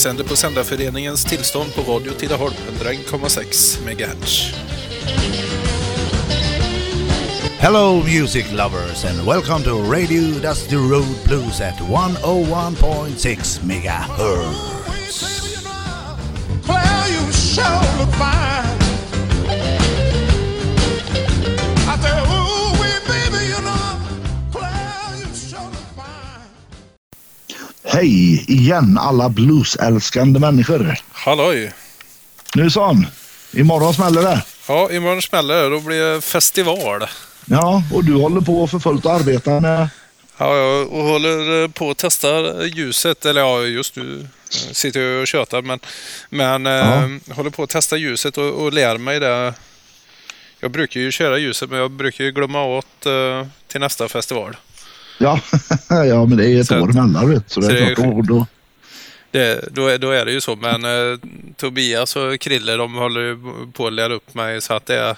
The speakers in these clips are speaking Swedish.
sänder på Sändarföreningens tillstånd på Radio Tidaholm 101,6 MHz. Hello, music lovers, and welcome to Radio Dusty Road Blues at 101.6 megahertz. Well, you sure look fine. I said, Hej igen alla bluesälskande människor. Halloj! Nu son, imorgon smäller det. Ja, imorgon smäller det. Då blir det festival. Ja, och du håller på för fullt att arbeta med... Ja, jag håller på att testa ljuset. Eller ja, just nu sitter jag och tjötar. Men, men Ja. eh, håller på att testa ljuset och, och lär mig det. Jag brukar ju köra ljuset, men jag brukar ju glömma åt eh, till nästa festival. Ja, ja men det är ett Så- år emellan vet. Så det så är det är klart, då, då, Det, då, är- då är det ju så, men eh, Tobias och Krille de håller ju på att lära upp mig så att det är,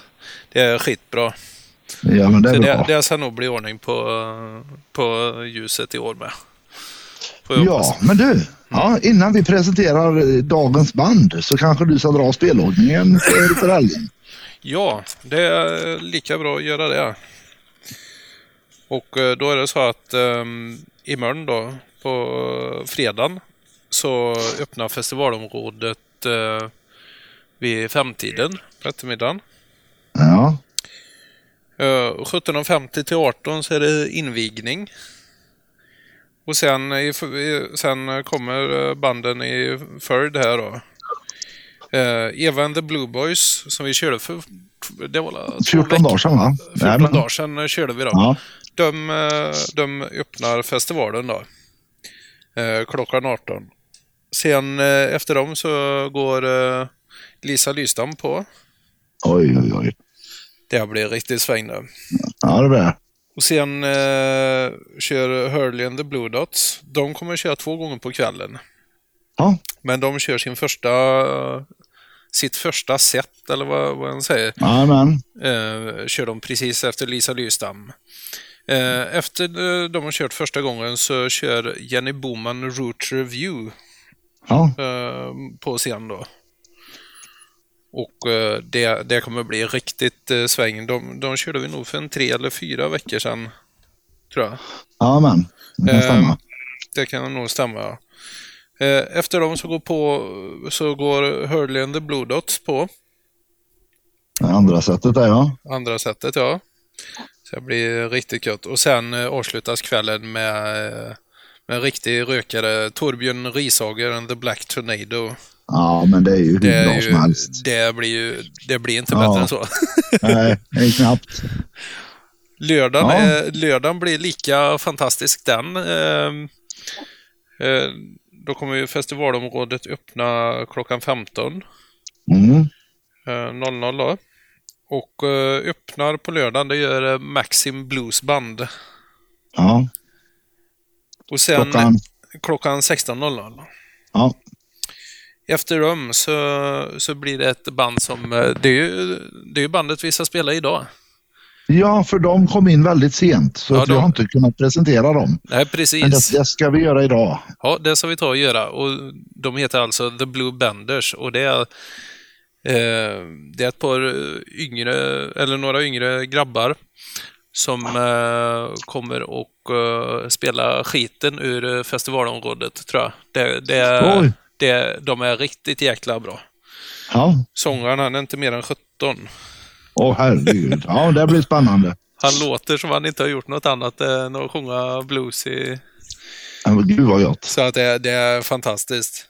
det är skitbra. ja men det är Så bra. det, det ska nog bli ordning på, på ljuset i år med. Ja, men du. Ja, innan vi presenterar dagens band så kanske du ska dra spelordningen för, för helgen. ja, det är lika bra att göra det. Och eh, då är det så att um, imorgon då, på fredagen, så öppnar festivalområdet eh, vid femtiden på eftermiddagen. Ja, Uh, 17.50 till 18 så är det invigning. Och sen, i, sen kommer eh, banden i följd här då. Uh, Eva and the Blue Boys som vi körde för det var väl två 14 veckor- dagar sedan va? 14 Nej, men- dagar sedan eh, körde vi då. Ja, De, de öppnar festivalen då. Eh, klockan 18. Sen eh, efter dem så går eh, Lisa Lystam på. oj, oj, oj. Det blir riktigt sväng nu. Ja, det blir. Och sen eh, kör Hurley and the Blue Dots. De kommer köra två gånger på kvällen. Ja, Men de kör sin första, sitt första set, eller vad, vad han säger, ja men. eh, kör de precis efter Lisa Lystam. Eh, efter eh, de har kört första gången så kör Jenny Boman Root Review Ja, eh, på scen då. Och det, det kommer bli riktigt sväng. De, de körde vi nog för en tre eller fyra veckor sedan, tror jag. ja men. Det kan stämma. Det kan nog stämma. ja. Efter dem så går, på, så går Hurley and the Blue Dots på. Det andra sättet är ja. Andra sättet, ja. Så det blir riktigt gött. Och sen eh, avslutas kvällen med, eh, med en riktig rökare. Torbjörn Rishager and the Black Tornado. Ja, men det är ju hur bra som helst. det, blir ju, det blir inte Ja. bättre än så. Nej, det är knappt. Lördagen, Ja. är, lördagen blir lika fantastisk den. Ehm, eh, då kommer ju festivalområdet öppna klockan 15. Mm. eh, 00 då. Och eh, öppnar på lördagen, det gör eh, Maxim Blues Band. Ja, Och sen klockan. klockan 16.00. Ja, Efter dem så, så blir det ett band som... eh, Det är ju, det är bandet vi ska spela idag. ja, för de kom in väldigt sent så Ja, de- har inte kunnat presentera dem. Nej, Men det, precis. det ska vi göra idag. Ja, det ska vi ta och göra. Och de heter alltså The Blue Benders och det är, det är ett par yngre, eller några yngre grabbar som eh, kommer och eh, spela skiten ur eh, festivalområdet, tror jag. Det, det, det, de är riktigt jäkla bra. Ja, Sångaren, han är inte mer än 17. åh herregud. Ja, det blir spännande. Han låter som han inte har gjort något annat än att sjunga blues i... Gud vad gott. Så att det, det är fantastiskt.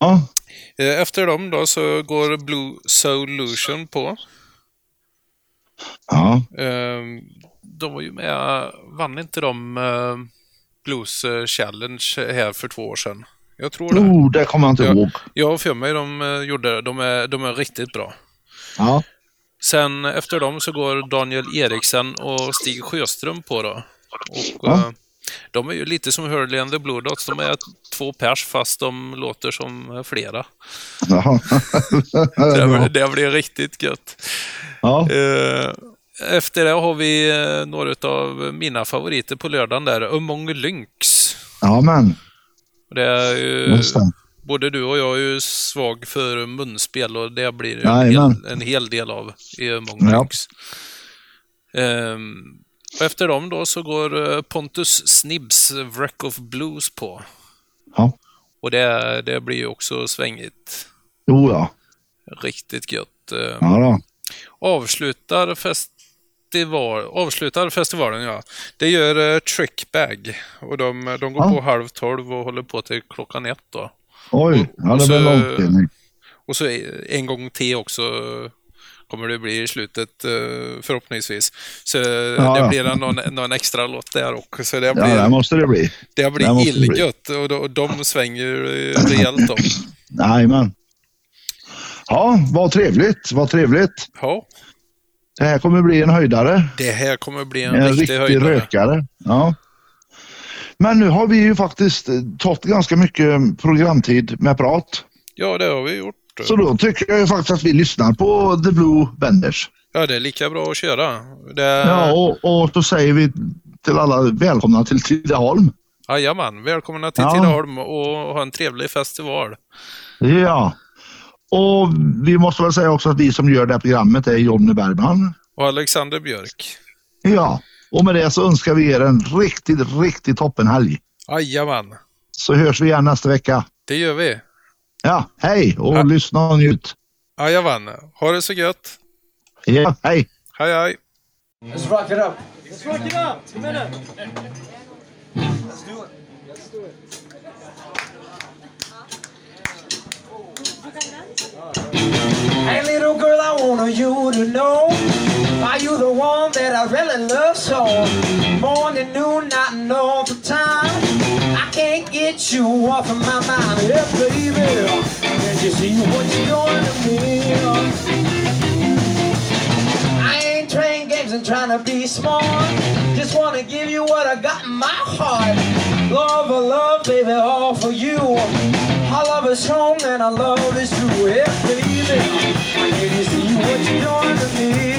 Ja, Eh, Efter dem då så går Blue Solution på. ja. Ehm, De var ju med, vann inte de eh, Blues eh, Challenge här för två år sedan? Jag tror det. Oh, det kommer jag inte Ja. ihåg. Jag har för mig de eh, gjorde det. De är, de är riktigt bra. Ja, Sen efter dem så går Daniel Eriksen och Stig Sjöström på då. Och, Ja. De är ju lite som Hurley and the Blue Dots. De är två pers fast de låter som eh, flera. ja. Det, blir- det blir riktigt gött. ja. Eh, Efter det har vi eh, några av mina favoriter på lördagen där. Among Lynx. ja men Det är ju både du och jag är ju svag för munspel och det blir en, hel, en hel del av i Among Ja. Drinks. Och efter dem då så går eh, Pontus Snibs Wreck of Blues på. Ja. Och det, det blir ju också svängigt. Jo, ja. Riktigt gött. Ehm, ja då. avslutar festival, avslutar festivalen, ja. Det gör uh, Trickbag. Och de, de går Ja. på halv tolv och håller på till klockan ett då. Oj, ja, och det så- blev långspelning. Och så en gång till också eh, kommer det bli i slutet eh, förhoppningsvis. Så Ja, det ja. blir någon, någon extra låt där också. Så det Ja, blir, det måste det bli. det blir det bli. illgött och, de- och de svänger ju rejält om. Jajamän. Ja, vad trevligt. Vad trevligt. Ja, Det här kommer bli en höjdare. det här kommer bli en, En riktig riktig höjdare. rökare. Ja. Men nu har vi ju faktiskt tagit ganska mycket programtid med prat. Ja, det har vi gjort. Så då tycker jag faktiskt att vi lyssnar på The Blue Benders. Ja, det är lika bra att köra. Det, Ja, och, och då säger vi till alla välkomna till Tidaholm. Jajamän, välkomna till Ja. Tidaholm och ha en trevlig festival. Ja. Och vi måste väl säga också att vi som gör det här programmet är Jonny Bergman. Och Alexander Björk. Ja. Och med det så önskar vi er en riktigt, riktigt toppenhelg. Jajamän, Så hörs vi igen nästa vecka. det gör vi. Ja, hej och Ja. lyssna och njut. Jajamän, ha det så gött. Ja, hej. Hej hej. Let's rock it up. Let's rock it up. Two minutes. Let's do it. Let's do it. Hey, little girl, I want you to know. Are you the one that I really love so? Morning, noon, night, and all the time. I can't get you off of my mind. Yeah, baby. Can't you see what you're doing to me? I ain't playing games and trying to be smart. Just wanna give you what I got in my heart. Love, I love, baby, all for you. I love is strong and I love is true. Yeah, baby. Can you see what you're doing to me?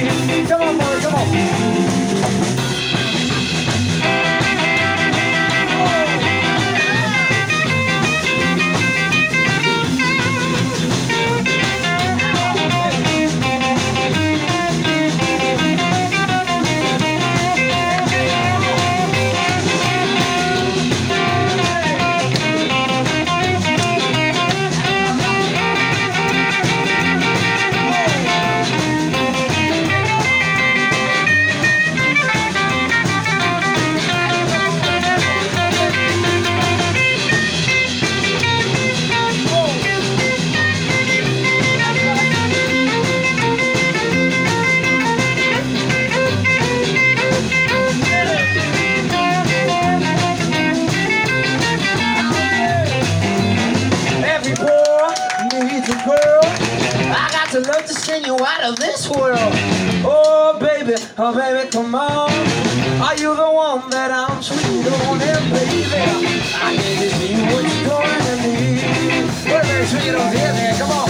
Of this world. Oh, baby, oh, baby, come on. Are you the one that I'm sweet on? And baby, I need to see what you're doing to me. What a sweet on man. Come on.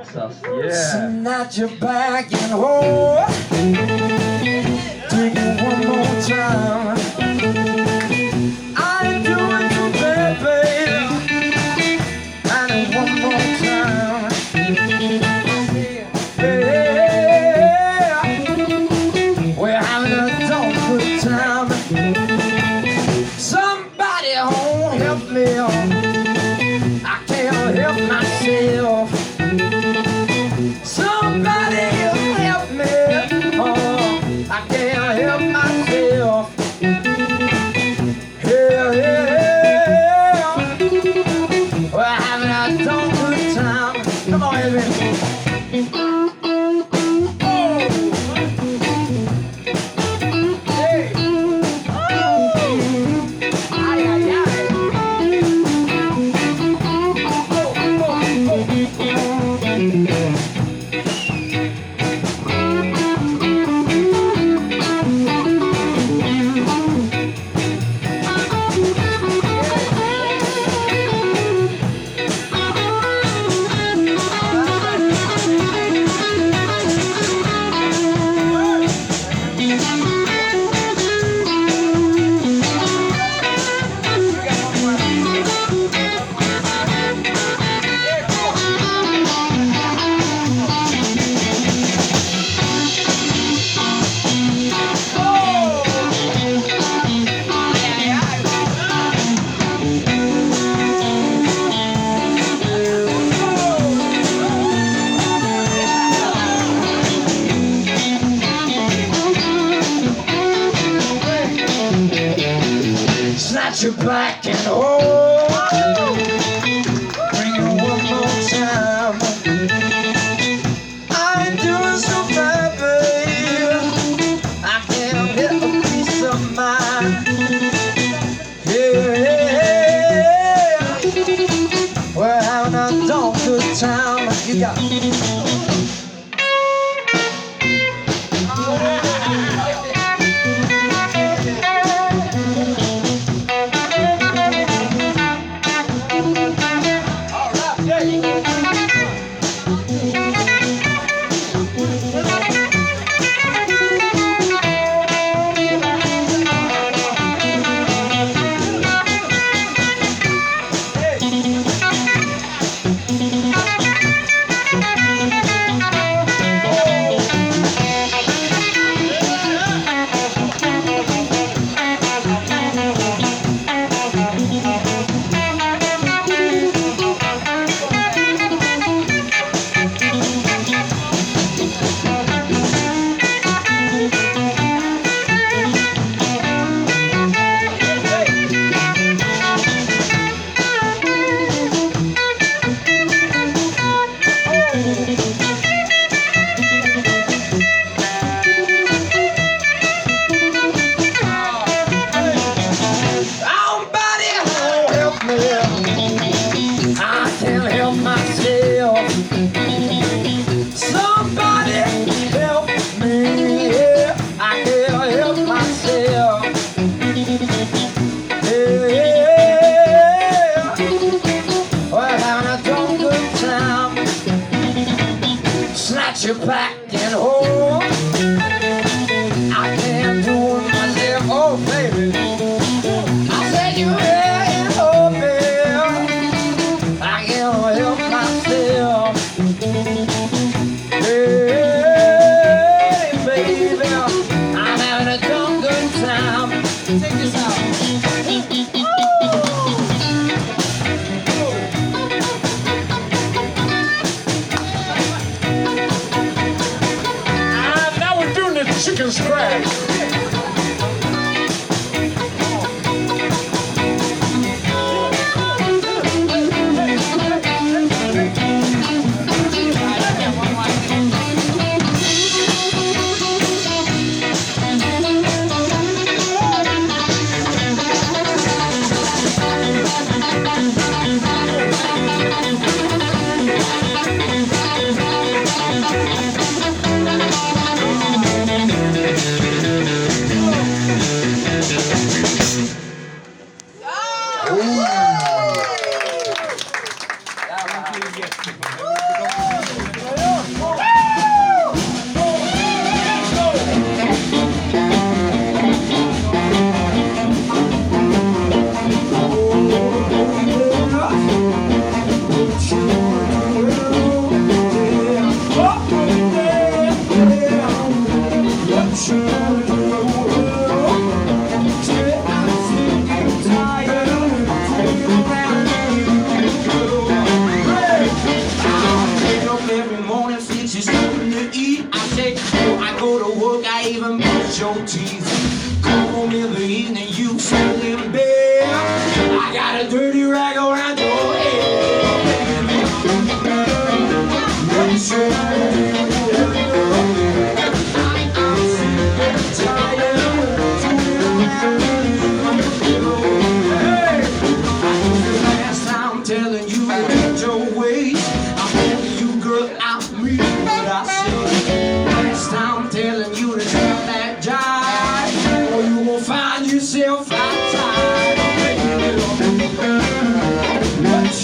Texas, yeah. Snatch your bag and hold. Take it one more time.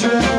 future.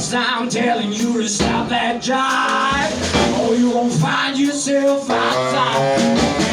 Yes, I'm telling you to stop that jive, or you won't find yourself outside.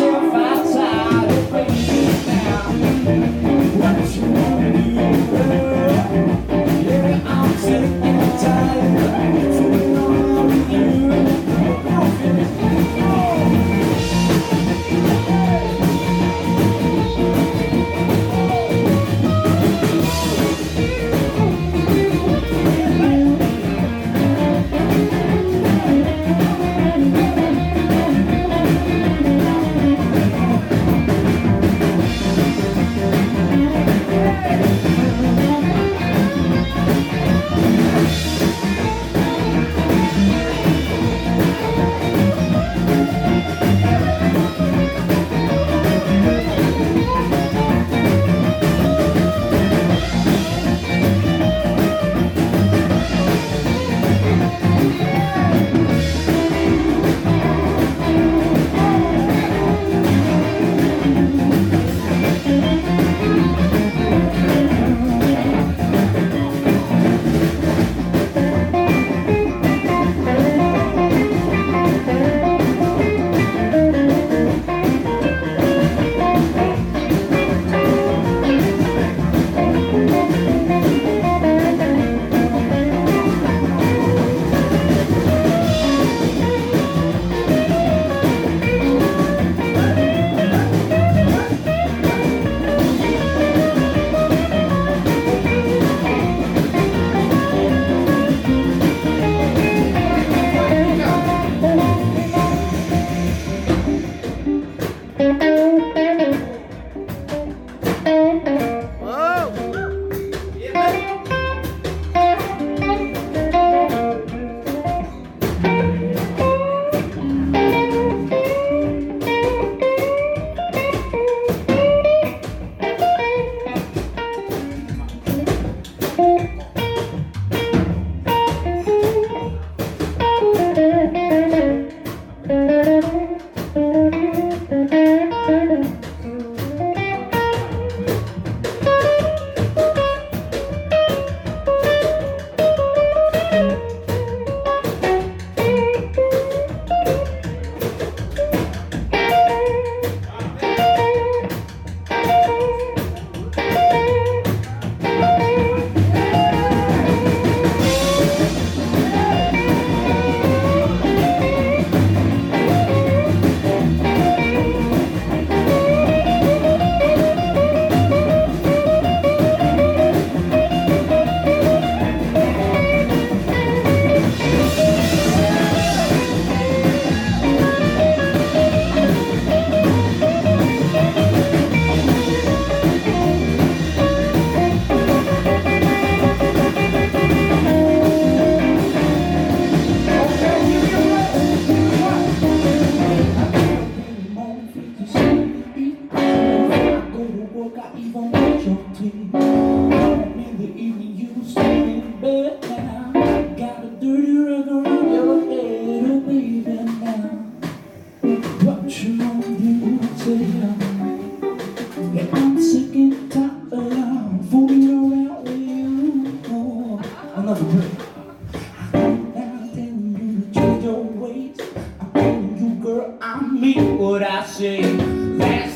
to find girl, I mean what I say. Last